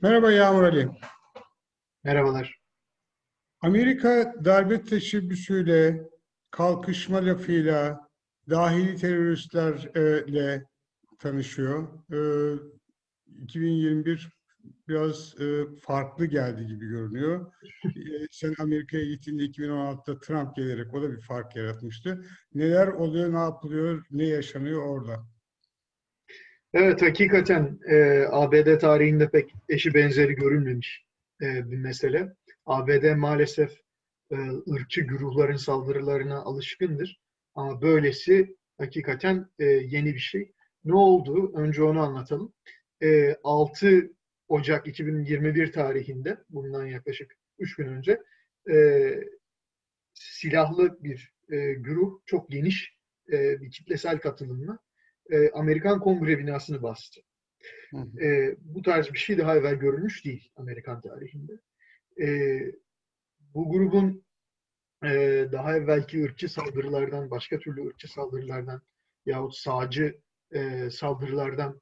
Merhaba Yağmur Ali. Merhabalar. Amerika darbe teşebbüsüyle, kalkışma lafıyla, dahili teröristlerle tanışıyor. Ee, 2021 biraz e, farklı geldi gibi görünüyor. Ee, Sen Amerika'ya gittiğinde 2016'da Trump gelerek o da bir fark yaratmıştı. Neler oluyor, ne yapılıyor, ne yaşanıyor orada? Evet, hakikaten e, ABD tarihinde pek eşi benzeri görülmemiş e, bir mesele. ABD maalesef e, ırkçı güruhların saldırılarına alışkındır. Ama böylesi hakikaten e, yeni bir şey. Ne oldu? Önce onu anlatalım. E, 6 Ocak 2021 tarihinde, bundan yaklaşık 3 gün önce, e, silahlı bir e, güruh, çok geniş e, bir kitlesel katılımla e, Amerikan Kongre binasını bastı. Hı hı. E, bu tarz bir şey daha evvel görülmüş değil Amerikan tarihinde. E, bu grubun e, daha evvelki ırkçı saldırılardan, başka türlü ırkçı saldırılardan yahut sağcı e, saldırılardan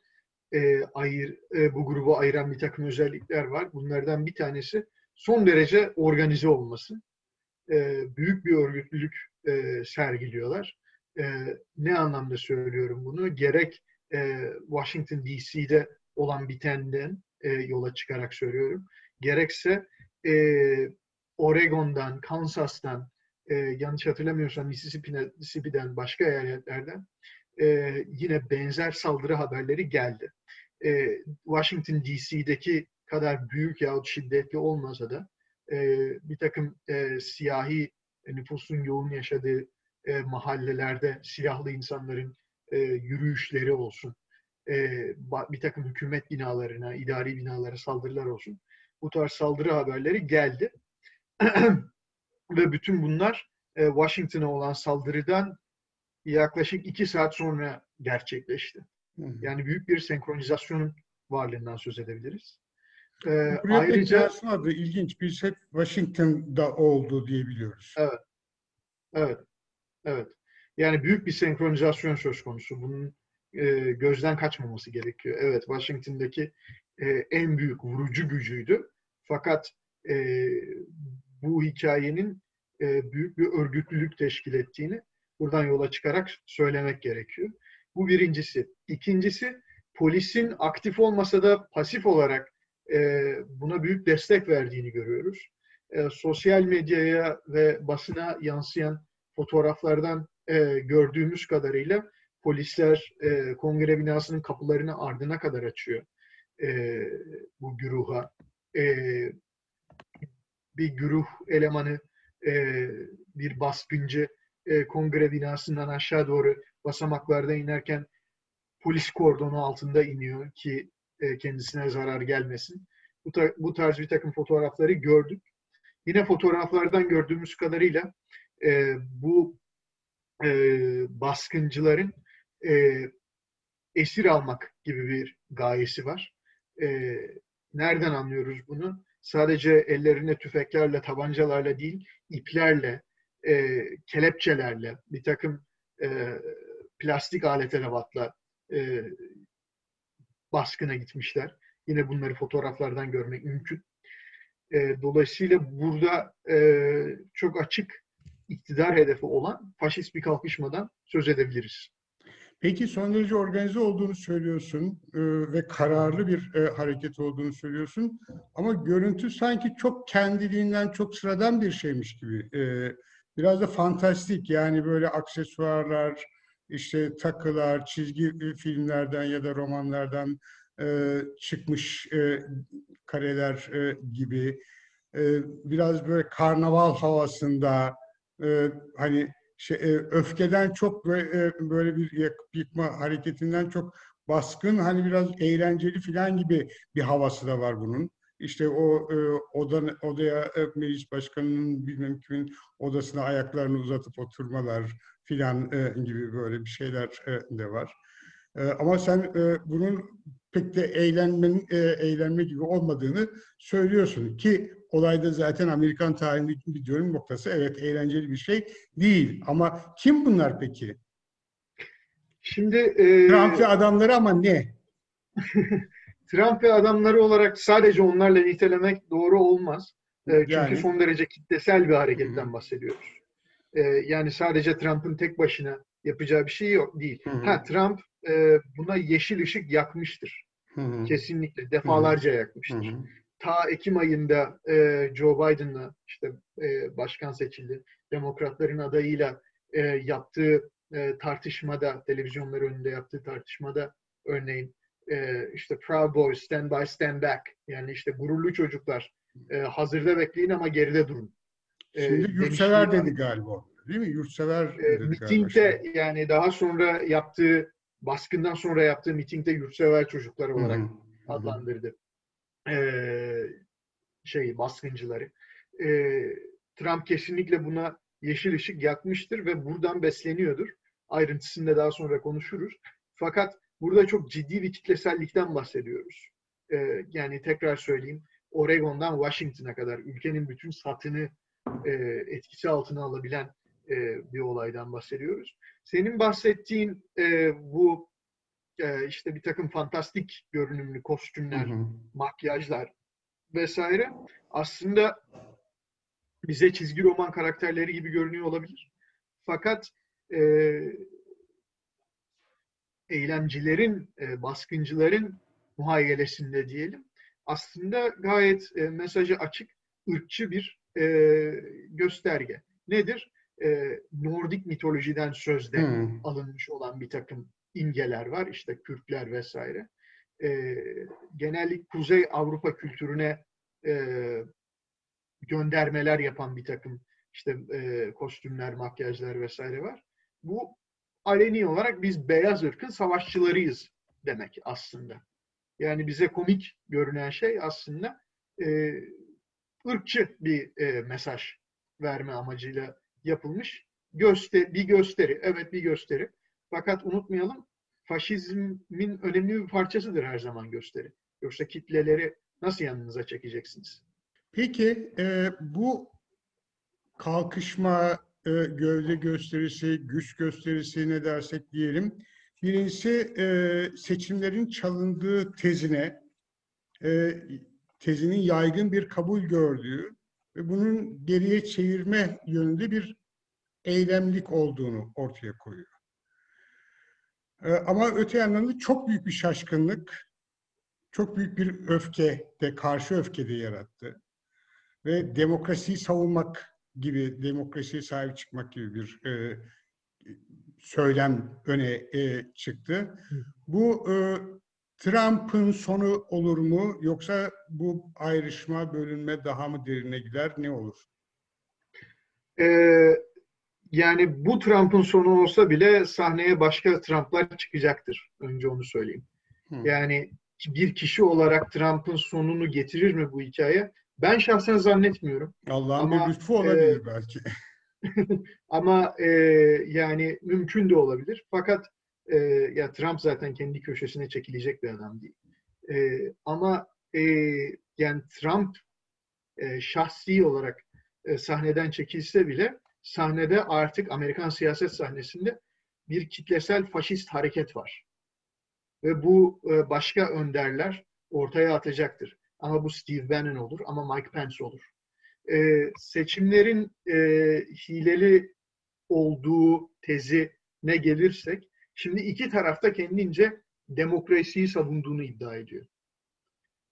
e, ayır, e, bu grubu ayıran bir takım özellikler var. Bunlardan bir tanesi son derece organize olması. E, büyük bir örgütlülük e, sergiliyorlar. E, ne anlamda söylüyorum bunu? Gerek e, Washington DC'de olan bitenden e, yola çıkarak söylüyorum. Gerekse e, Oregon'dan, Kansas'tan, e, yanlış hatırlamıyorsam Mississippi'den, başka eyaletlerden e, yine benzer saldırı haberleri geldi. E, Washington DC'deki kadar büyük yahut şiddetli olmasa da e, bir takım e, siyahi nüfusun yoğun yaşadığı e, mahallelerde silahlı insanların e, yürüyüşleri olsun, e, bir takım hükümet binalarına, idari binalara saldırılar olsun. Bu tarz saldırı haberleri geldi. Ve bütün bunlar e, Washington'a olan saldırıdan yaklaşık iki saat sonra gerçekleşti. Hı hı. Yani büyük bir senkronizasyonun varlığından söz edebiliriz. E, pek ayrıca yansımadı. İlginç. Biz hep Washington'da oldu diye biliyoruz. Evet, evet. Yani büyük bir senkronizasyon söz konusu. Bunun e, gözden kaçmaması gerekiyor. Evet, Washington'daki e, en büyük vurucu gücüydü. Fakat e, bu hikayenin e, büyük bir örgütlülük teşkil ettiğini buradan yola çıkarak söylemek gerekiyor. Bu birincisi. İkincisi, polisin aktif olmasa da pasif olarak e, buna büyük destek verdiğini görüyoruz. E, sosyal medyaya ve basına yansıyan fotoğraflardan e, gördüğümüz kadarıyla polisler e, kongre binasının kapılarını ardına kadar açıyor e, bu güruha. E, bir güruh elemanı, e, bir baskıncı e, kongre binasından aşağı doğru basamaklarda inerken polis kordonu altında iniyor ki e, kendisine zarar gelmesin. Bu, tar- bu tarz bir takım fotoğrafları gördük. Yine fotoğraflardan gördüğümüz kadarıyla e, bu e, baskıncıların e, esir almak gibi bir gayesi var. E, nereden anlıyoruz bunu? Sadece ellerine tüfeklerle, tabancalarla değil, iplerle, e, kelepçelerle, bir takım e, plastik alet edevatla e, baskına gitmişler. Yine bunları fotoğraflardan görmek mümkün. E, dolayısıyla burada e, çok açık iktidar hedefi olan faşist bir kalkışmadan söz edebiliriz. Peki son derece organize olduğunu söylüyorsun e, ve kararlı bir e, hareket olduğunu söylüyorsun. Ama görüntü sanki çok kendiliğinden çok sıradan bir şeymiş gibi. E, biraz da fantastik yani böyle aksesuarlar, işte takılar, çizgi filmlerden ya da romanlardan e, çıkmış e, kareler e, gibi. E, biraz böyle karnaval havasında e, hani şey, e, öfkeden çok böyle, e, böyle bir yıkma hareketinden çok baskın hani biraz eğlenceli falan gibi bir havası da var bunun. İşte o e, oda, odaya e, meclis başkanının bilmem kimin odasına ayaklarını uzatıp oturmalar filan e, gibi böyle bir şeyler e, de var. E, ama sen e, bunun pek de eğlenmenin e, eğlenme gibi olmadığını söylüyorsun ki olayda zaten Amerikan tarihindeki bir dönüm noktası. Evet eğlenceli bir şey değil ama kim bunlar peki? Şimdi e, Trump ve adamları ama ne? Trump ve adamları olarak sadece onlarla nitelemek doğru olmaz. E, çünkü Yani? son derece kitlesel bir hareketten Hı hı. bahsediyoruz. E, yani sadece Trump'ın tek başına yapacağı bir şey yok değil. Hı hı. Ha Trump e, buna yeşil ışık yakmıştır. Hı hı. Kesinlikle defalarca Hı yakmıştır. hı. Ta Ekim ayında e, Joe Biden'la işte e, başkan seçildi. Demokratların adayıyla e, yaptığı e, tartışmada, televizyonlar önünde yaptığı tartışmada örneğin e, işte Proud Boys, Stand By, Stand Back yani işte gururlu çocuklar e, hazırda bekleyin ama geride durun. E, Şimdi demişliği yurtsever dedi galiba. Değil mi? Yurtsever E, dedi galiba. mitingde yani daha sonra yaptığı baskından sonra yaptığı mitingde yurtsever çocuklar olarak hı. Hı hı. adlandırdı. Ee, şey baskıncıları. Ee, Trump kesinlikle buna yeşil ışık yakmıştır ve buradan besleniyordur. Ayrıntısını da daha sonra konuşuruz. Fakat burada çok ciddi bir kitlesellikten bahsediyoruz. Ee, yani tekrar söyleyeyim, Oregon'dan Washington'a kadar ülkenin bütün satını e, etkisi altına alabilen e, bir olaydan bahsediyoruz. Senin bahsettiğin e, bu e, işte bir takım fantastik görünümlü Hı kostümler, hı. makyajlar vesaire aslında bize çizgi roman karakterleri gibi görünüyor olabilir. Fakat e, eylemcilerin, e, baskıncıların muhayyelesinde diyelim aslında gayet e, mesajı açık, ırkçı bir e, gösterge. Nedir? E, Nordik mitolojiden sözde Hı. alınmış olan bir takım imgeler var. İşte Kürtler vesaire. E, genellikle Kuzey Avrupa kültürüne e, göndermeler yapan bir takım işte e, kostümler, makyajlar vesaire var. Bu aleni olarak biz beyaz ırkın savaşçılarıyız demek aslında. Yani bize komik görünen şey aslında e, ırkçı bir e, mesaj verme amacıyla yapılmış göster bir gösteri. Evet bir gösteri. Fakat unutmayalım faşizmin önemli bir parçasıdır her zaman gösteri. Yoksa kitleleri nasıl yanınıza çekeceksiniz? Peki e, bu kalkışma, e, gövde gösterisi, güç gösterisi ne dersek diyelim. Birincisi e, seçimlerin çalındığı tezine, e, tezinin yaygın bir kabul gördüğü ve bunun geriye çevirme yönünde bir eylemlik olduğunu ortaya koyuyor. E, ama öte yandan da çok büyük bir şaşkınlık, çok büyük bir öfke de, karşı öfke de yarattı ve demokrasiyi savunmak gibi, demokrasiye sahip çıkmak gibi bir e, söylem öne e, çıktı. Bu e, Trump'ın sonu olur mu yoksa bu ayrışma, bölünme daha mı derine gider, ne olur? Ee, yani bu Trump'ın sonu olsa bile sahneye başka Trump'lar çıkacaktır. Önce onu söyleyeyim. Hı. Yani bir kişi olarak Trump'ın sonunu getirir mi bu hikaye? Ben şahsen zannetmiyorum. Allah'ın bir lütfu olabilir belki. Ama e, yani mümkün de olabilir. Fakat e, ya Trump zaten kendi köşesine çekilecek bir adam değil. E, ama e, yani Trump e, şahsi olarak e, sahneden çekilse bile sahnede artık Amerikan siyaset sahnesinde bir kitlesel faşist hareket var. Ve bu e, başka önderler ortaya atacaktır. Ama bu Steve Bannon olur ama Mike Pence olur. E, seçimlerin e, hileli olduğu tezi ne gelirsek, şimdi iki tarafta kendince demokrasiyi savunduğunu iddia ediyor.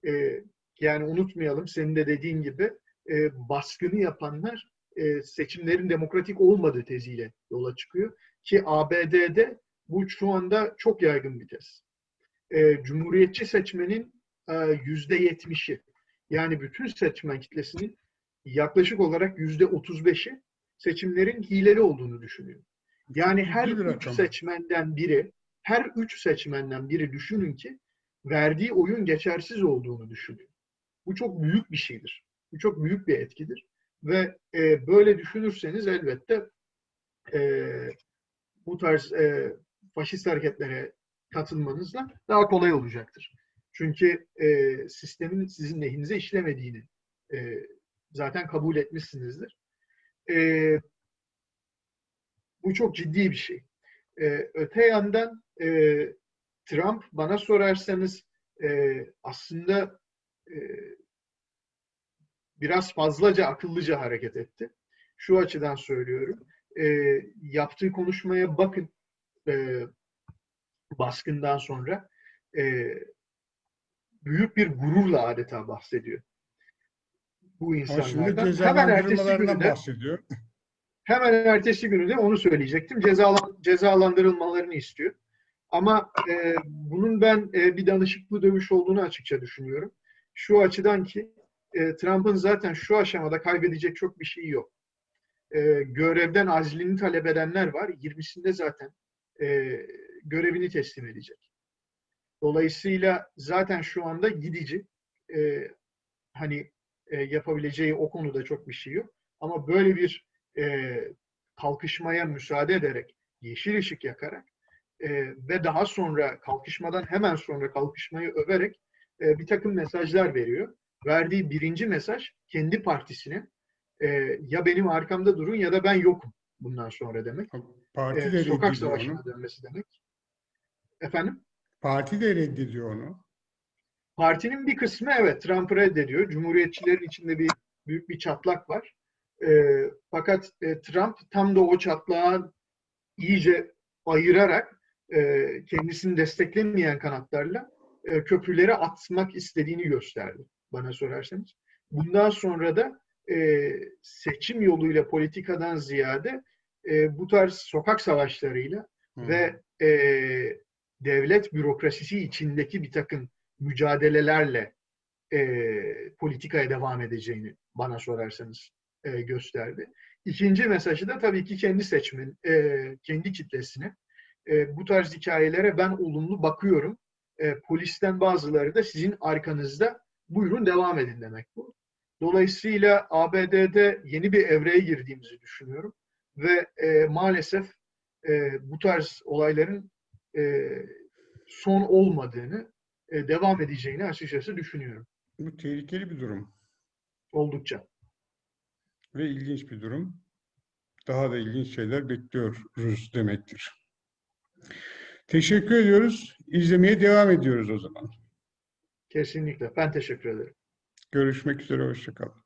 E, yani unutmayalım, senin de dediğin gibi e, baskını yapanlar e, seçimlerin demokratik olmadığı teziyle yola çıkıyor. Ki ABD'de bu şu anda çok yaygın bir tez. E, Cumhuriyetçi seçmenin yüzde yetmişi, yani bütün seçmen kitlesinin yaklaşık olarak yüzde otuz beşi seçimlerin hileli olduğunu düşünüyor. Yani her üç rakam. seçmenden biri, her üç seçmenden biri düşünün ki verdiği oyun geçersiz olduğunu düşünüyor. Bu çok büyük bir şeydir. Bu çok büyük bir etkidir. Ve e, böyle düşünürseniz elbette e, bu tarz e, faşist hareketlere katılmanızla daha kolay olacaktır. Çünkü e, sistemin sizin lehinize işlemediğini e, zaten kabul etmişsinizdir. E, bu çok ciddi bir şey. E, öte yandan e, Trump bana sorarsanız e, aslında e, biraz fazlaca akıllıca hareket etti. Şu açıdan söylüyorum. E, yaptığı konuşmaya bakın e, baskından sonra e, büyük bir gururla adeta bahsediyor. Bu insanlardan. Hemen ertesi cezalandırmalarından günü de bahsediyor. Hemen ertesi günü de onu söyleyecektim. Cezalan, cezalandırılmalarını istiyor. Ama e, bunun ben e, bir danışıklı dövüş olduğunu açıkça düşünüyorum. Şu açıdan ki e, Trump'ın zaten şu aşamada kaybedecek çok bir şey yok. E, görevden azlini talep edenler var. 20'sinde zaten e, görevini teslim edecek. Dolayısıyla zaten şu anda gidici. E, hani e, yapabileceği o konuda çok bir şey yok. Ama böyle bir e, kalkışmaya müsaade ederek, yeşil ışık yakarak e, ve daha sonra kalkışmadan hemen sonra kalkışmayı överek e, bir takım mesajlar veriyor. Verdiği birinci mesaj kendi partisine e, ya benim arkamda durun ya da ben yokum bundan sonra demek. Parti E, de sokak savaşına onu. dönmesi demek. Efendim? Parti de reddediyor onu. Partinin bir kısmı evet Trump'ı reddediyor. Cumhuriyetçilerin içinde bir büyük bir çatlak var. E, fakat e, Trump tam da o çatlağı iyice ayırarak e, kendisini desteklemeyen kanatlarla e, köprüleri atmak istediğini gösterdi bana sorarsanız. Bundan sonra da e, seçim yoluyla politikadan ziyade e, bu tarz sokak savaşlarıyla Hı. ve e, devlet bürokrasisi içindeki bir takım mücadelelerle e, politikaya devam edeceğini bana sorarsanız e, gösterdi. İkinci mesajı da tabii ki kendi seçmen, e, kendi kitlesine. E, bu tarz hikayelere ben olumlu bakıyorum. E, polisten bazıları da sizin arkanızda buyurun devam edin demek bu. Dolayısıyla ABD'de yeni bir evreye girdiğimizi düşünüyorum. Ve e, maalesef e, bu tarz olayların e, son olmadığını, e, devam edeceğini açıkçası düşünüyorum. Bu tehlikeli bir durum Oldukça. ve ilginç bir durum. Daha da ilginç şeyler bekliyoruz demektir. Teşekkür ediyoruz. İzlemeye devam ediyoruz o zaman. Kesinlikle. Ben teşekkür ederim. Görüşmek üzere. Hoşçakalın.